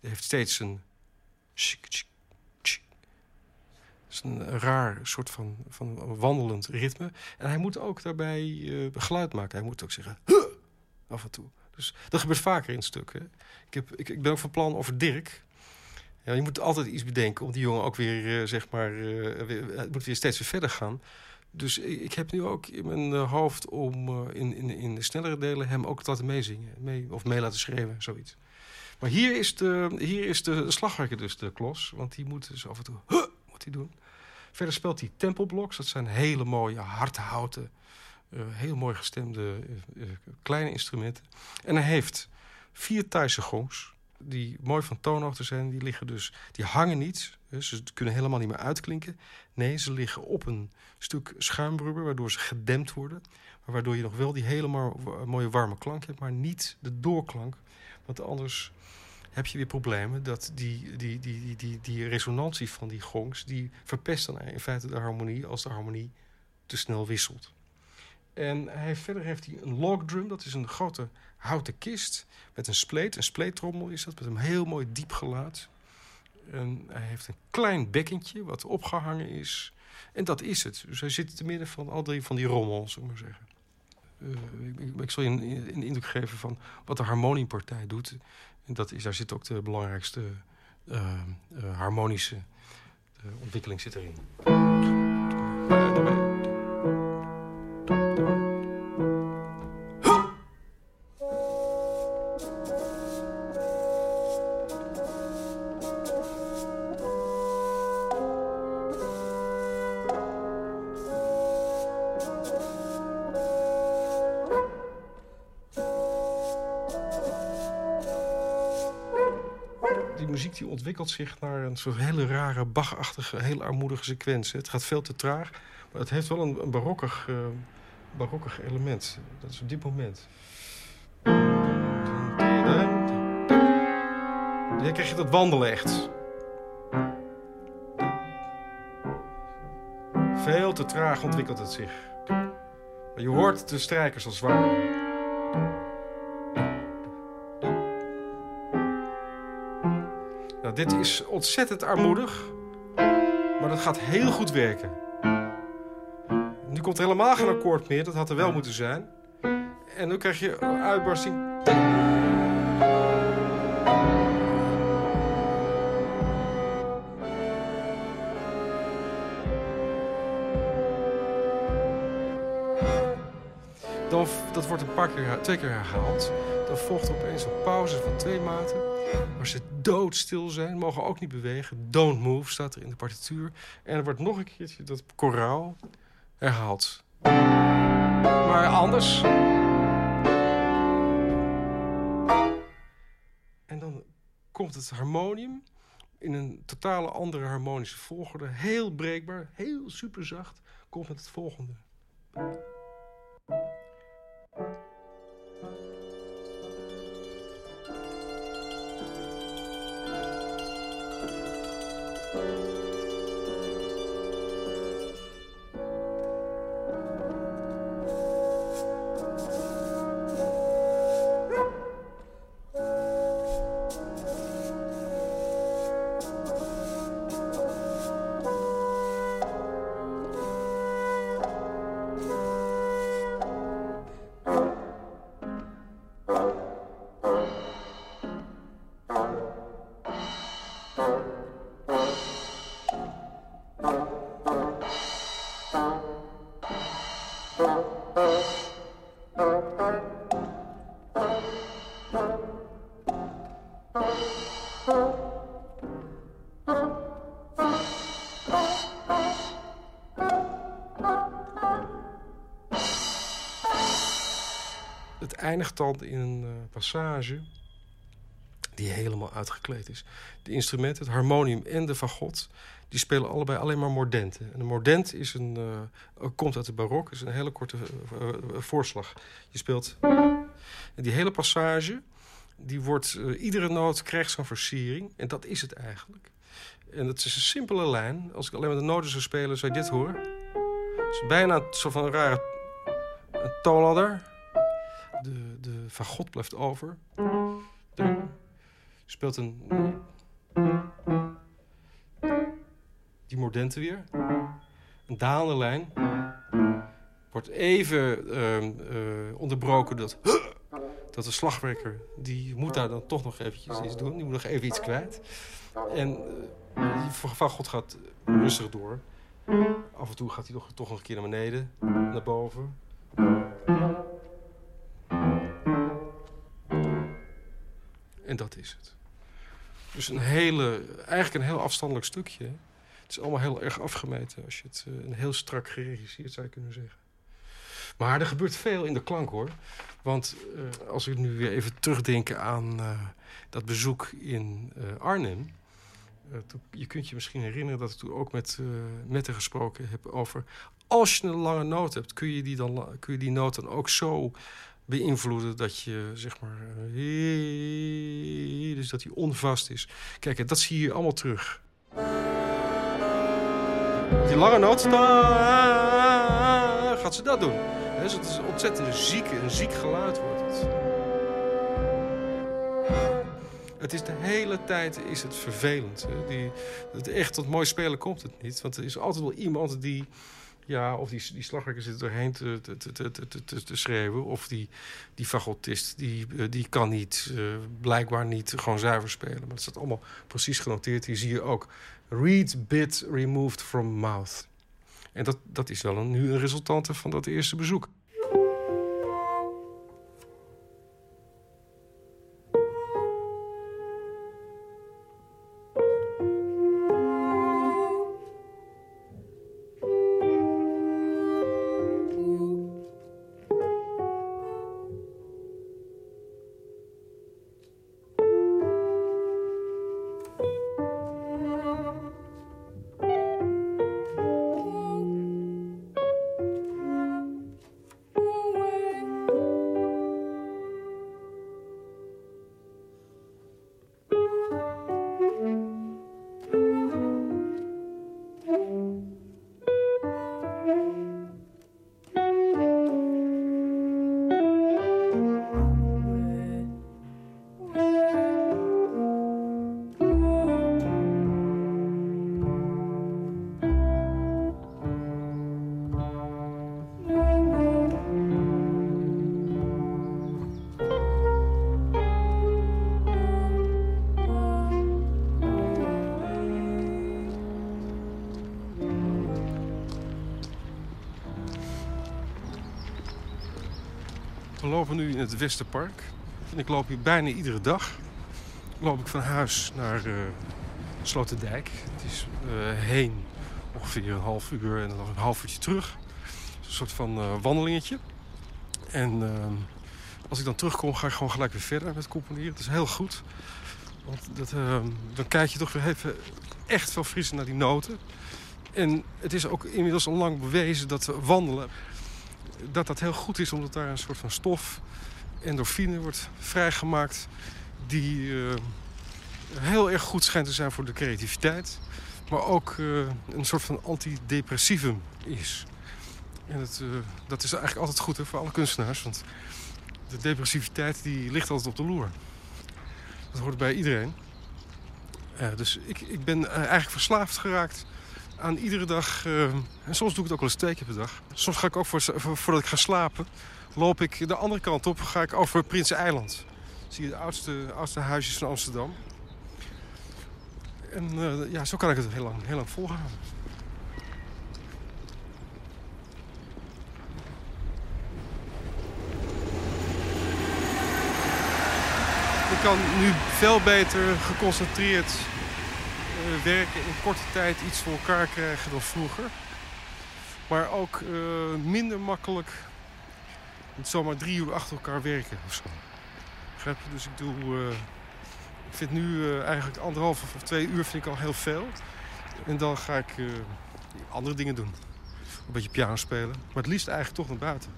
Het heeft steeds een... Het is een raar soort van, van wandelend ritme. En hij moet ook daarbij uh, geluid maken. Hij moet ook zeggen... Af en toe. Dus dat gebeurt vaker in het stuk. Hè. Ik, heb, ik, ik ben ook van plan over Dirk. Ja, je moet altijd iets bedenken om die jongen ook weer, uh, zeg maar... Weer, het moet weer steeds weer verder gaan. Dus ik heb nu ook in mijn hoofd om in, in, in de snellere delen... hem ook te laten meezingen. Mee, of mee laten schreeuwen, zoiets. Maar hier is de, hier is de slagwerker dus de klos. Want die moet dus af en toe... Huh, moet hij doen. Verder speelt hij tempelbloks. Dat zijn hele mooie, hardhouten... Uh, heel mooi gestemde kleine instrumenten. En hij heeft vier Thaise gongs die mooi van toonhoogte zijn. Die, liggen dus, die hangen niet. Ze kunnen helemaal niet meer uitklinken. Nee, ze liggen op een stuk schuimrubber... waardoor ze gedempt worden. Maar waardoor je nog wel die hele mooie warme klank hebt... maar niet de doorklank. Want anders heb je weer problemen... dat die, die, die, die, die, die resonantie van die gongs... die verpest dan in feite de harmonie... als de harmonie te snel wisselt. En hij, verder heeft hij een log drum. Dat is een grote houten kist met een spleet. Een spleettrommel is dat, met een heel mooi diep geluid. En hij heeft een klein bekkentje wat opgehangen is. En dat is het. Dus hij zit te midden van al die, van die rommel, zou ik maar zeggen. Uh, ik, ik, zal je een, indruk geven van wat de harmoniepartij doet. En dat is, daar zit ook de belangrijkste uh, uh, harmonische ontwikkeling zit erin. daarbij ontwikkelt zich naar een soort hele rare, bachachtige, heel armoedige sequentie. Het gaat veel te traag, maar het heeft wel een, een barokkig, uh, barokkig element. Dat is op dit moment. Dan krijg je dat wandelen echt. Veel te traag ontwikkelt het zich. Maar je hoort de strijkers als ware. Dit is ontzettend armoedig. Maar dat gaat heel goed werken. Nu komt er helemaal geen akkoord meer. Dat had er wel moeten zijn. En nu krijg je uitbarsting. Dan, dat wordt een paar keer, twee keer herhaald. Dan volgt er opeens een pauze van twee maten. Waar ze doodstil zijn, mogen ook niet bewegen. Don't move staat er in de partituur. En er wordt nog een keertje dat koraal herhaald. Maar anders... En dan komt het harmonium in een totale andere harmonische volgorde. Heel breekbaar, heel superzacht. Komt met het volgende. Eindigt dan in een uh, passage die helemaal uitgekleed is. De instrumenten, het harmonium en de fagot... die spelen allebei alleen maar mordenten. En een mordent is een, uh, komt uit de barok, is een hele korte uh, voorslag. Je speelt... En die hele passage, die wordt, iedere noot krijgt zo'n versiering. En dat is het eigenlijk. En dat is een simpele lijn. Als ik alleen maar de noten zou spelen, zou je dit horen. Het is bijna zo van een rare toonladder. De, de fagot blijft over. Speelt een... Die mordente weer. Een dalende lijn. Wordt even uh, uh, onderbroken dat... [GASPS] Dat de slagwerker, die moet daar dan toch nog eventjes iets doen. Die moet nog even iets kwijt. En uh, die fagot gaat rustig door. Af en toe gaat hij toch, toch nog een keer naar beneden, naar boven. Dat is het. Dus een hele, eigenlijk een heel afstandelijk stukje. Het is allemaal heel erg afgemeten als je het uh, een heel strak geregisseerd zou kunnen zeggen. Maar er gebeurt veel in de klank hoor. Want uh, als ik nu weer even terugdenk aan uh, dat bezoek in Arnhem. je kunt je misschien herinneren dat ik toen ook met Mette gesproken heb over... als je een lange noot hebt, kun je die, dan, kun je die noot dan ook zo beïnvloeden dat je, zeg maar... dus dat die onvast is. Kijk, dat zie je allemaal terug. Die lange noot, gaat ze dat doen. Dus het is ontzettend ziek, een ziek geluid wordt het. Het is de hele tijd is het vervelend. Die, het echt tot mooi spelen komt het niet. Want er is altijd wel iemand die... Ja, of die, die slagwerker zit erheen te, te, te, te, te, schreeuwen. Of die, die fagotist, die, die kan niet, uh, blijkbaar niet gewoon zuiver spelen. Maar dat staat allemaal precies genoteerd. Hier zie je ook read bit removed from mouth. En dat, dat is wel een, nu een resultante van dat eerste bezoek. Lopen nu in het Westerpark. En ik loop hier bijna iedere dag. Loop ik van huis naar uh, Sloterdijk. Het is uh, heen ongeveer een half uur en dan nog een half uurtje terug. Een soort van uh, wandelingetje. En ehm, als ik dan terugkom, ga ik gewoon gelijk weer verder met componeren. Het is heel goed. Want dat, ehm, dan kijk je toch weer even echt veel frisser naar die noten. En het is ook inmiddels al lang bewezen dat wandelen dat dat heel goed is, omdat daar een soort van stof, endorfine, wordt vrijgemaakt. Die uh, heel erg goed schijnt te zijn voor de creativiteit. Maar ook uh, een soort van antidepressivum is. En dat, uh, dat is eigenlijk altijd goed hè, voor alle kunstenaars. Want de depressiviteit die ligt altijd op de loer. Dat hoort bij iedereen. dus ik, ik ben eigenlijk verslaafd geraakt aan iedere dag, uh, en soms doe ik het ook wel eens twee per dag. Soms ga ik ook voor, voor, voordat ik ga slapen, loop ik de andere kant op, ga ik over Eiland. Zie je de oudste, huisjes van Amsterdam. En uh, ja, zo kan ik het heel lang, heel lang volhouden. Ik kan nu veel beter geconcentreerd werken in korte tijd iets voor elkaar krijgen dan vroeger. Maar ook uh, minder makkelijk met zomaar drie uur achter elkaar werken of zo. Je? Dus ik doe... Uh, ik vind nu eigenlijk anderhalf of twee uur vind ik al heel veel. En dan ga ik andere dingen doen. Een beetje piano spelen. Maar het liefst eigenlijk toch naar buiten.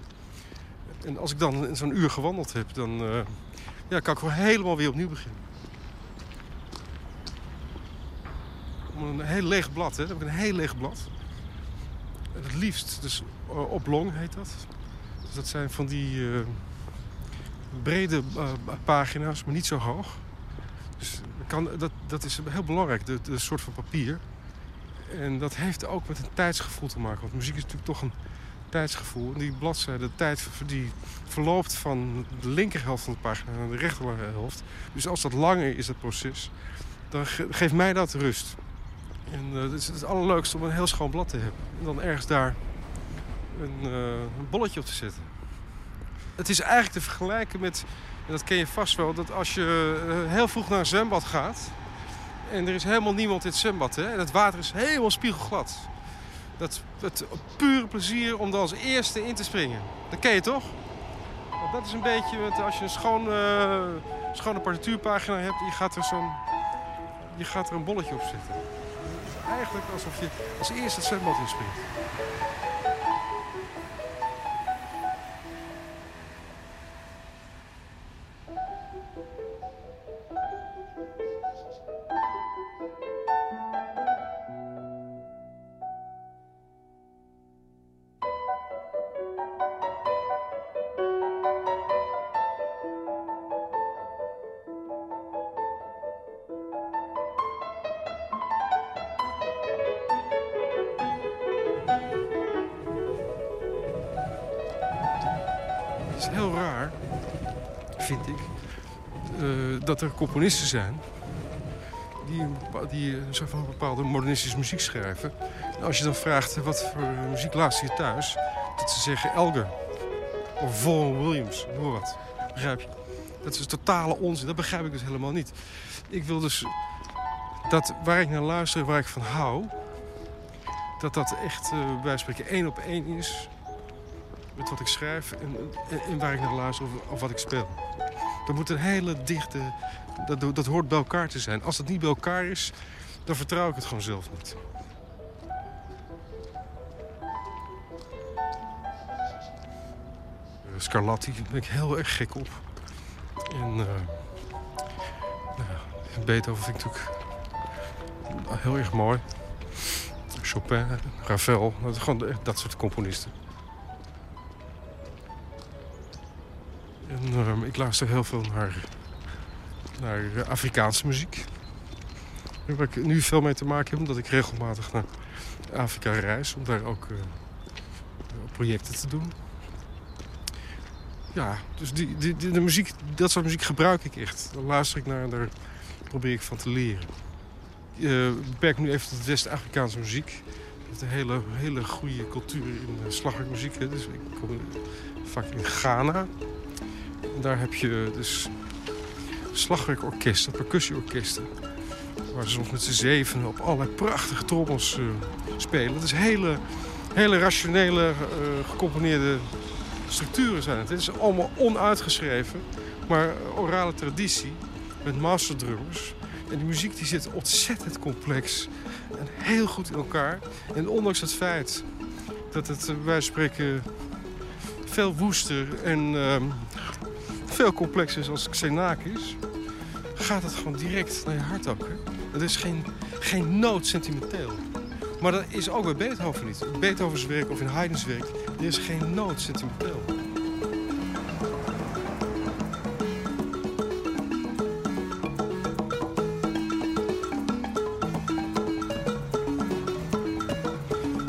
En als ik dan zo'n uur gewandeld heb, dan ja, kan ik gewoon helemaal weer opnieuw beginnen. Een heel leeg blad. Hè. Heb ik een heel leeg blad. En het liefst, dus uh, oblong heet dat. Dus dat zijn van die uh, brede uh, pagina's, maar niet zo hoog. Dus kan, dat, dat is heel belangrijk, de, de soort van papier. En dat heeft ook met een tijdsgevoel te maken. Want muziek is natuurlijk toch een tijdsgevoel. En die bladzijde, de tijd die verloopt van de linkerhelft van de pagina naar de rechterhelft. Dus als dat langer is, dat proces, dan geeft mij dat rust. En uh, het is het allerleukste om een heel schoon blad te hebben. En dan ergens daar een, uh, een bolletje op te zetten. Het is eigenlijk te vergelijken met, en dat ken je vast wel, dat als je uh, heel vroeg naar een zwembad gaat... en er is helemaal niemand in het zwembad, hè, en het water is helemaal spiegelglad. Dat, dat pure plezier om er als eerste in te springen. Dat ken je toch? Dat is een beetje als je een schoon, schone partituurpagina hebt... je gaat er, je gaat er een bolletje op zetten. Eigenlijk alsof je als eerste het zwembad inspringt. Uh, dat er componisten zijn die, die soort van bepaalde modernistische muziek schrijven. En als je dan vraagt wat voor muziek luister je thuis, dat ze zeggen Elgar of Vaughan Williams, noem wat. Begrijp je? Dat is totale onzin. Dat begrijp ik dus helemaal niet. Ik wil dus dat waar ik naar luister, waar ik van hou, dat dat echt uh, bij één op één is met wat ik schrijf en waar ik naar luister of, of, wat ik speel. Dat moet een hele dichte... Dat, dat hoort bij elkaar te zijn. Als dat niet bij elkaar is, dan vertrouw ik het gewoon zelf niet. Uh, Scarlatti, daar ben ik heel erg gek op. En uh, nou, Beethoven vind ik natuurlijk heel erg mooi. Chopin, Ravel, dat, gewoon dat soort componisten. Uh, ik luister heel veel naar, naar Afrikaanse muziek. Waar ik nu veel mee te maken heb, omdat ik regelmatig naar Afrika reis. Om daar ook uh, projecten te doen. Ja, dus die, die, de muziek, dat soort muziek gebruik ik echt. Daar luister ik naar en daar probeer ik van te leren. Ik uh, beperk nu even tot West-Afrikaanse muziek. Het een hele, hele goede cultuur in slagwerkmuziek. Dus ik kom vaak in Ghana. Daar heb je dus slagwerkorkesten, percussieorkesten. Waar ze soms met z'n zeven op allerlei prachtige trommels uh, spelen. Het is hele, hele rationele, uh, gecomponeerde structuren zijn het. Het is allemaal onuitgeschreven, maar orale traditie met masterdrummers. En die muziek die zit ontzettend complex en heel goed in elkaar. En ondanks het feit dat het wijze van spreken veel woester en uh, veel complexer als Xenakis, gaat het gewoon direct naar je hart ook. Hè? Het is geen, geen nood sentimenteel. Maar dat is ook bij Beethoven niet. In Beethovens werk of in Haydn's werk, er is geen nood sentimenteel.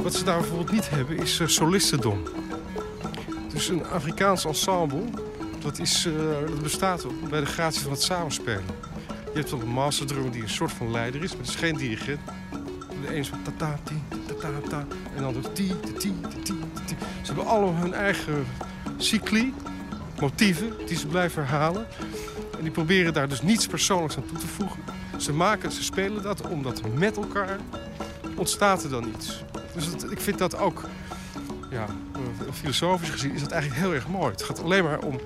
Wat ze daar bijvoorbeeld niet hebben is uh, solistendom. Dus een Afrikaans ensemble, dat, is, uh, dat bestaat bij de gratie van het samenspelen. Je hebt wel een masterdrum die een soort van leider is, maar het is geen dirigent. De een van ta-ta, ti, ta-ta, ta. En dan doet ti, ti, ti, ti. Ze hebben allemaal hun eigen cycli, motieven, die ze blijven herhalen. En die proberen daar dus niets persoonlijks aan toe te voegen. Ze maken, ze spelen dat omdat met elkaar ontstaat er dan iets. Dus ik vind dat ook, ja, filosofisch gezien is dat eigenlijk heel erg mooi. Het gaat alleen maar om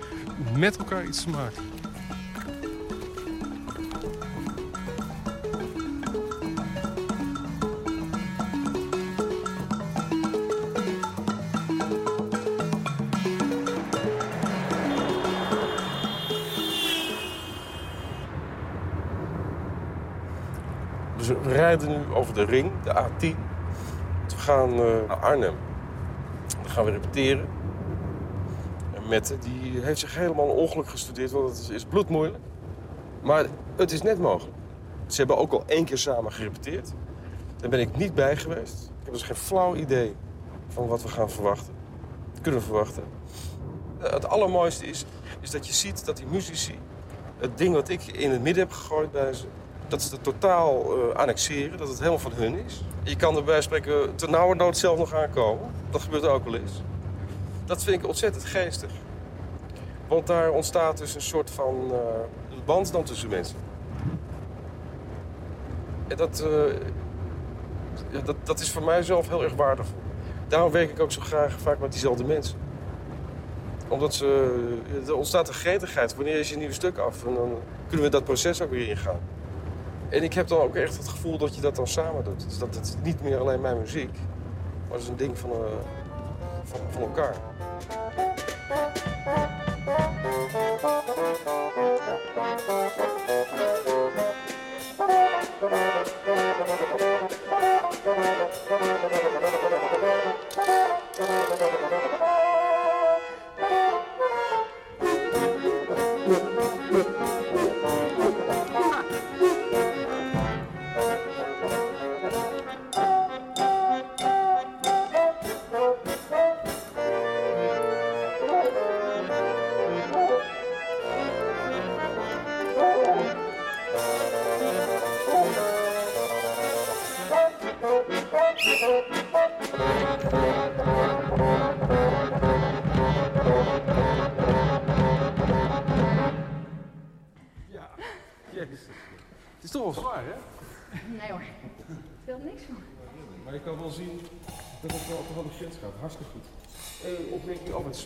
met elkaar iets te maken. Dus we rijden nu over de ring, de A10. We gaan eh, naar Arnhem. Gaan we repeteren. En Mette die heeft zich helemaal een ongeluk gestudeerd, want het is, is bloedmoeilijk. Maar het is net mogelijk. Ze hebben ook al één keer samen gerepeteerd. Daar ben ik niet bij geweest. Ik heb dus geen flauw idee van wat we gaan verwachten. Kunnen verwachten. Eh, Het allermooiste is, is dat je ziet dat die muzici... het ding wat ik in het midden heb gegooid bij ze... dat ze totaal eh, annexeren, dat het helemaal van hun is. Je kan er bij spreken ten nauwernood zelf nog aankomen. Dat gebeurt ook wel eens. Dat vind ik ontzettend geestig. Want daar ontstaat dus een soort van eh, band dan tussen mensen. En dat, eh, dat, dat is voor mij zelf heel erg waardevol. Daarom werk ik ook zo graag vaak met diezelfde mensen. Omdat ze, er ontstaat een gretigheid. Wanneer is je nieuwe stuk af? En dan kunnen we dat proces ook weer ingaan. En ik heb dan ook echt het gevoel dat je dat dan samen doet. Dus dat het niet meer alleen mijn muziek, maar het is een ding van, eh, van, van elkaar.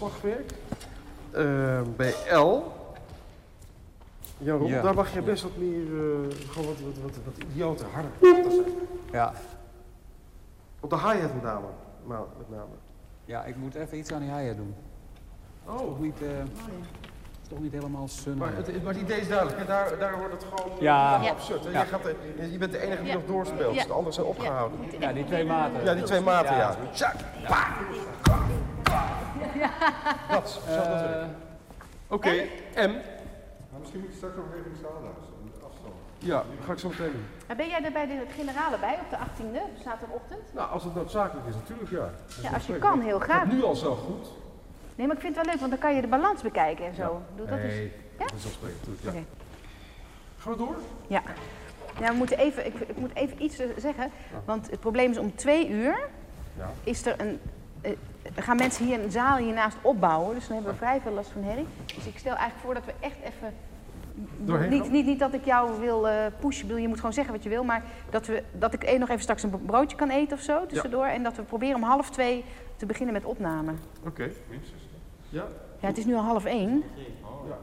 Slagwerk. Eh, bij L. Ja, Rob, Ja. daar mag je best wat meer, eh, gewoon wat, wat, wat, wat idioten harder zijn. Ja. Op de hi-hat met name. maar met name. Ja, ik moet even iets aan die haaien doen. Oh. Is toch niet, eh, is toch niet helemaal sun. Maar het, maar het idee is duidelijk. Hè? Daar, daar wordt het gewoon Ja. absurd. hè? Ja. Jij gaat, je bent de enige die Ja. nog doorspeelt. Ja. De anderen zijn opgehouden. Ja, die twee maten. Ja, die twee maten, ja. Ja. Tja, pa. Dat, zo dat Eh. Oké, M. Maar misschien moet je straks nog even staan luisteren. de afstand. Ja, ga ik zo meteen doen. Maar ben jij er bij de generale bij op de 18e, zaterdagochtend? Nou, als het noodzakelijk is, natuurlijk ja. Dat Ja, als je kan, heel graag. nu al zo goed. Nee, maar ik vind het wel leuk, want dan kan je de balans bekijken en zo. Doe dat nee, eens. Ja? dat is. Ja. Oké. Gaan we door? Ja. Ja, we moeten even, ik, ik moet even iets zeggen. Want het probleem is om twee uur Ja. is er een, gaan mensen hier een zaal hiernaast opbouwen. Dus dan hebben we vrij veel last van herrie. Dus ik stel eigenlijk voor dat we echt even... Doorheen Niet, niet, niet dat ik jou wil eh pushen, je moet gewoon zeggen wat je wil. Maar dat, we, dat ik eh, nog even straks een broodje kan eten of zo tussendoor. En dat we proberen om half twee te beginnen met opname. Oké. Ja? Ja, het is nu al half één. Ja.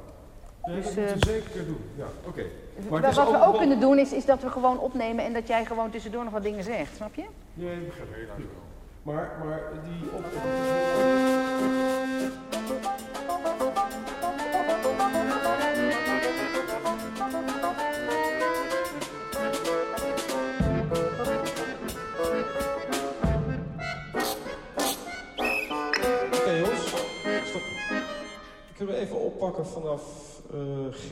Nee, Dus, dat moeten eh, we zeker doen. Ja, oké. Wat, we ook wel- kunnen doen is, is dat we gewoon opnemen en dat jij gewoon tussendoor nog wat dingen zegt, snap je? Nee, ik begrijp het. Maar, maar die op... Oké jongens, stop. Kunnen we even oppakken vanaf eh, G?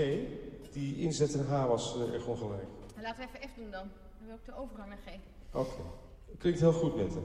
Die inzet in H was eh, erg ongelijk. Laten we even F doen dan. Dan hebben we ook de overgang naar G. Oké. Klinkt heel goed met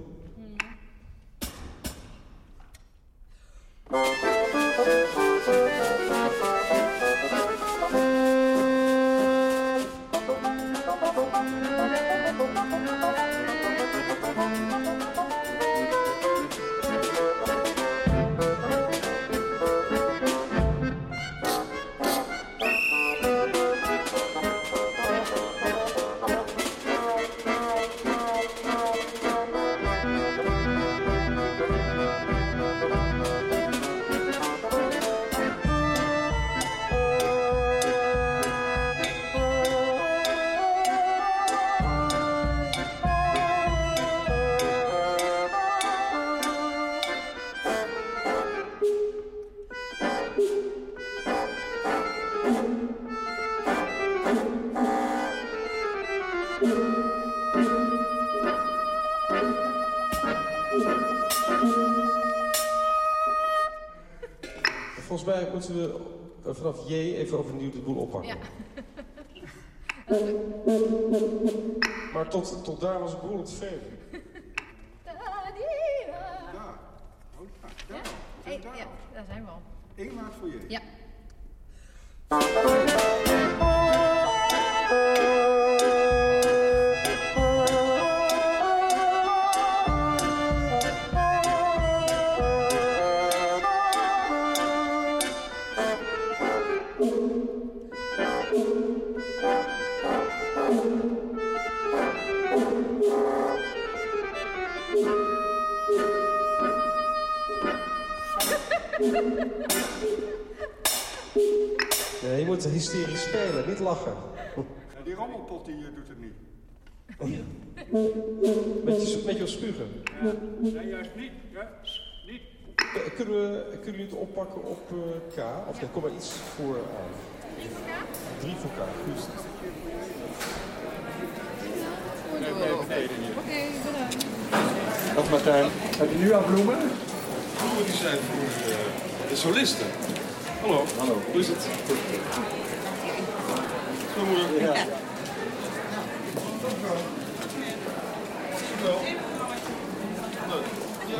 vanaf J even overnieuw de boel oppakken. Maar tot, tot daar was ik behoorlijk tevreden. Hey, ja, daar zijn we al. Eén maat voor je. Ja. Met je, met je spugen. Ja. Nee, juist niet. Ja, niet. Eh, Kunnen, we, kunnen jullie het oppakken op eh, K? Of nee, kom maar iets voor aan. Drie voor K, goed. Oké, bedankt. Dag Martijn. Heb je nu al bloemen? Bloemen die zijn voor de, de solisten. Hallo. Hallo. Hoe is het? Zo moeder. Ja.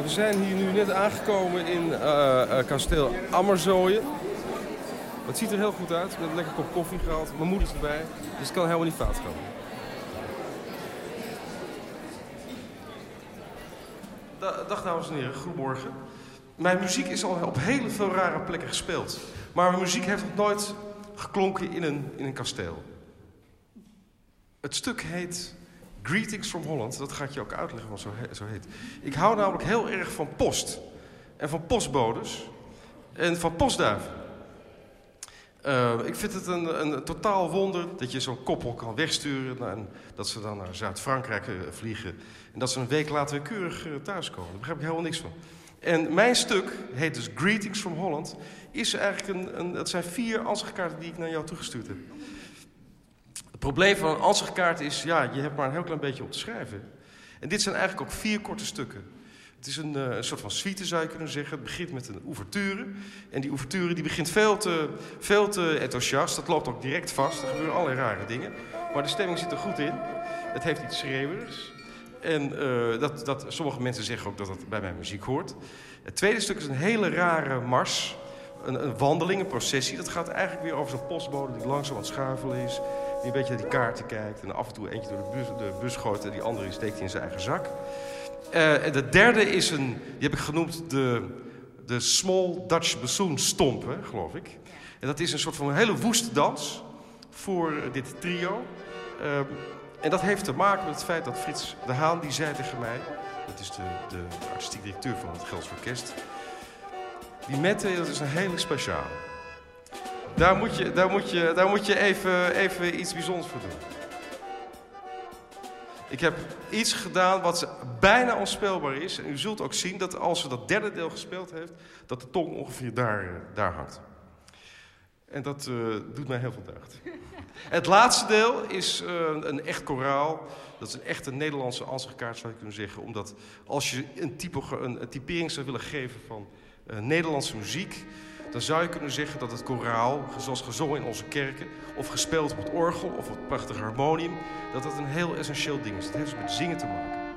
We zijn hier nu net aangekomen in eh, eh, kasteel Ammerzooien. Het ziet er heel goed uit. Met een lekker kop koffie gehaald. Mijn moeder is erbij. Dus het kan helemaal niet fout gaan. Da- Dag dames en heren, goedemorgen. Mijn muziek is al op hele veel rare plekken gespeeld. Maar mijn muziek heeft nog nooit geklonken in een, in een kasteel. Het stuk heet Greetings from Holland. Dat ga ik je ook uitleggen wat zo, zo heet. Ik hou namelijk heel erg van post. En van postbodes. En van postduiven. Eh, ik vind het een, een totaal wonder dat je zo'n koppel kan wegsturen. En dat ze dan naar Zuid-Frankrijk eh, vliegen. En dat ze een week later keurig eh, thuiskomen. Daar begrijp ik helemaal niks van. En mijn stuk heet dus Greetings from Holland. Is eigenlijk een, een, dat zijn vier ansichtkaarten die ik naar jou toegestuurd heb. Het probleem van een ansichtkaart is, ja, je hebt maar een heel klein beetje op te schrijven. En dit zijn eigenlijk ook vier korte stukken. Het is een, eh, een soort van suite, zou je kunnen zeggen. Het begint met een ouverture. En die ouverture die begint veel te, enthousiast. Dat loopt ook direct vast. Er gebeuren allerlei rare dingen. Maar de stemming zit er goed in. Het heeft iets schreeuwers. En eh, dat, dat, sommige mensen zeggen ook dat dat bij mijn muziek hoort. Het tweede stuk is een hele rare mars. Een, een wandeling, een processie. Dat gaat eigenlijk weer over zo'n postbode die langzaam aan het is. Die een beetje naar die kaarten kijkt. En af en toe eentje door de bus, de gooit. En die andere steekt in zijn eigen zak. Eh, en de derde is een, die heb ik genoemd de, de Small Dutch Bassoon Stomp, hè, geloof ik. En dat is een soort van een hele woeste dans voor dit trio. Ehm, en dat heeft te maken met het feit dat Frits de Haan, die zei tegen mij... dat is de, de artistiek directeur van het Gelds Orkest... die mette, dat is een hele speciale. Daar moet je, daar moet je, daar moet je even, even iets bijzonders voor doen. Ik heb iets gedaan wat bijna onspelbaar is. En u zult ook zien dat als ze dat derde deel gespeeld heeft... dat de tong ongeveer daar, daar hangt. En dat eh, doet mij heel veel deugd. [LAUGHS] Het laatste deel is eh, een echt koraal. Dat is een echte Nederlandse ansichtkaart, zou je kunnen zeggen. Omdat als je een, een typering zou willen geven van eh, Nederlandse muziek dan zou je kunnen zeggen dat het koraal, zoals gezongen in onze kerken, of gespeeld op het orgel of op het prachtige harmonium, dat dat een heel essentieel ding is. Het heeft dus met zingen te maken.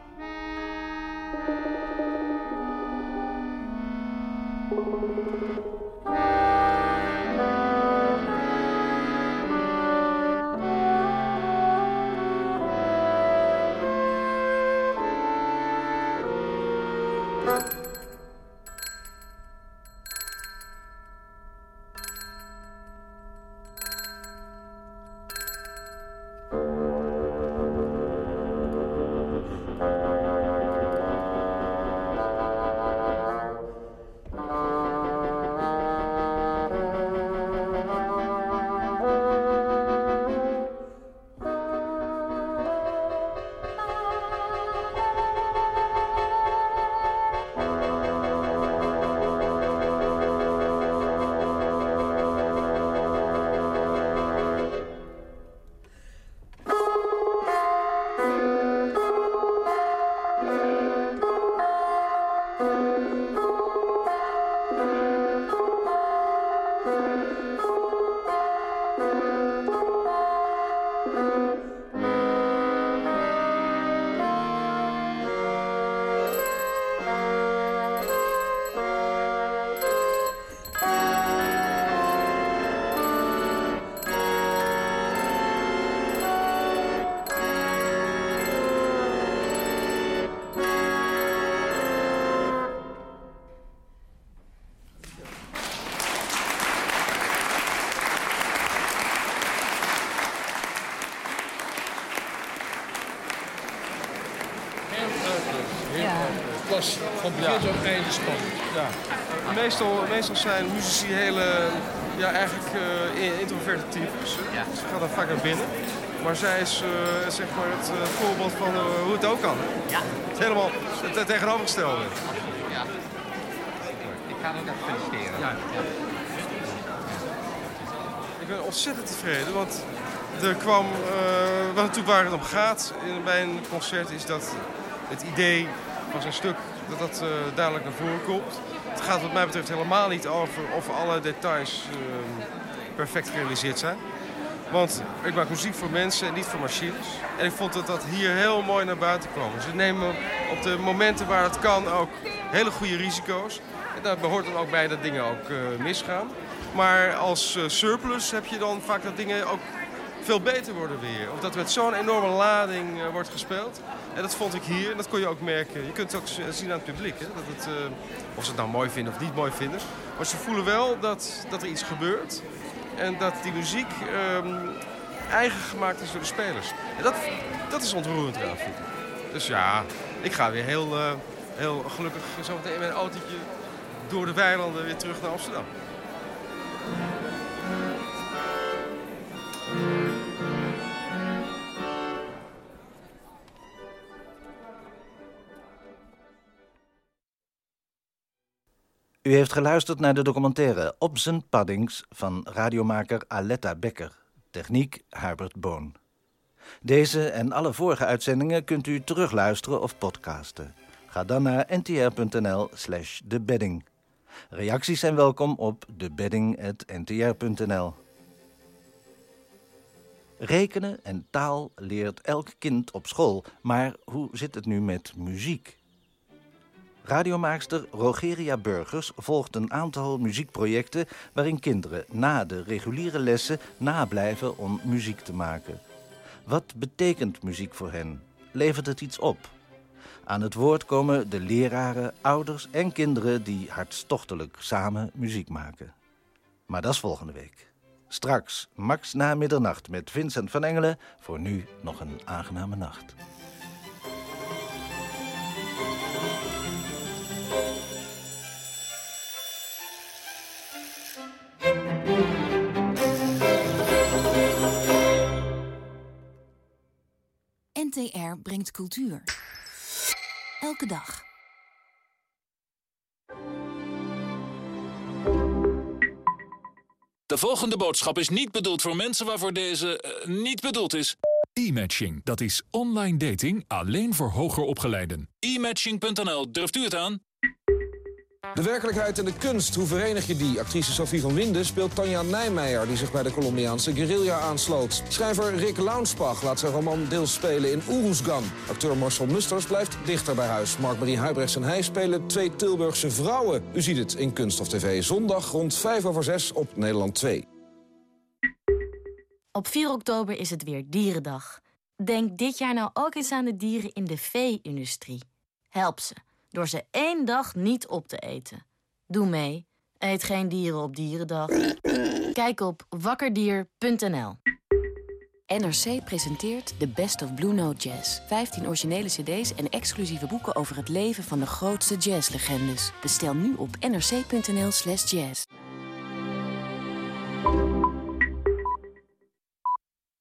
Was van begin tot einde spannend. Ja. Meestal, meestal zijn muzici hele, ja, eigenlijk uh, introverte types. Ja. Ze gaan dan vaak naar binnen. Maar zij is uh, zeg maar het uh, voorbeeld van hoe het ook kan. Ja. Het is helemaal het tegenovergestelde. Ja. Ik ga ook even feliciteren. Ja. ja. Ik ben ontzettend tevreden, want er kwam, uh, wat natuurlijk waar het om gaat in, bij een concert is dat het idee van zijn stuk dat dat uh, duidelijk naar voren komt. Het gaat wat mij betreft helemaal niet over of alle details uh, perfect gerealiseerd zijn. Want ik maak muziek voor mensen en niet voor machines. En ik vond dat dat hier heel mooi naar buiten kwam. Ze nemen op de momenten waar het kan ook hele goede risico's. En daar behoort dan ook bij dat dingen ook uh, misgaan. Maar als uh, surplus heb je dan vaak dat dingen ook veel beter worden weer. Of dat met zo'n enorme lading wordt gespeeld. En dat vond ik hier, en dat kon je ook merken. Je kunt het ook zien aan het publiek. Hè? Dat het, uh, of ze het nou mooi vinden of niet mooi vinden. Maar ze voelen wel dat, dat er iets gebeurt. En dat die muziek um, eigen gemaakt is door de spelers. En dat, dat is ontroerend eraan, vind. Dus ja, ik ga weer heel, uh, heel gelukkig zo meteen in mijn autootje door de weilanden weer terug naar Amsterdam. U heeft geluisterd naar de documentaire Op zijn paddings van radiomaker Aletta Becker. Techniek Herbert Boon. Deze en alle vorige uitzendingen kunt u terugluisteren of podcasten. Ga dan naar ntr.nl slash debedding. Reacties zijn welkom op debedding.ntr.nl. Rekenen en taal leert elk kind op school, maar hoe zit het nu met muziek? Radiomaakster Rogeria Burgers volgt een aantal muziekprojecten... waarin kinderen na de reguliere lessen nablijven om muziek te maken. Wat betekent muziek voor hen? Levert het iets op? Aan het woord komen de leraren, ouders en kinderen... die hartstochtelijk samen muziek maken. Maar dat is volgende week. Straks, max na middernacht met Vincent van Engelen. Voor nu nog een aangename nacht. NTR brengt cultuur. Elke dag. De volgende boodschap is niet bedoeld voor mensen waarvoor deze uh, niet bedoeld is. E-matching, dat is online dating alleen voor hoger opgeleiden. E-matching.nl, durft u het aan? De werkelijkheid en de kunst, hoe verenig je die? Actrice Sophie van Winden speelt Tanja Nijmeijer... die zich bij de Colombiaanse guerrilla aansloot. Schrijver Rick Launsbach laat zijn roman deels spelen in Oeroesgan. Acteur Marcel Musters blijft dichter bij huis. Mark-Marie Huibrechts en hij spelen twee Tilburgse vrouwen. U ziet het in Kunststof TV zondag rond 5 over 6 op Nederland 2. Op 4 oktober is het weer Dierendag. Denk dit jaar nou ook eens aan de dieren in de vee-industrie. Help ze door ze één dag niet op te eten. Doe mee. Eet geen dieren op Dierendag. Kijk op wakkerdier.nl. NRC presenteert The Best of Blue Note Jazz. 15 originele cd's en exclusieve boeken over het leven van de grootste jazzlegendes. Bestel nu op nrc.nl slash jazz.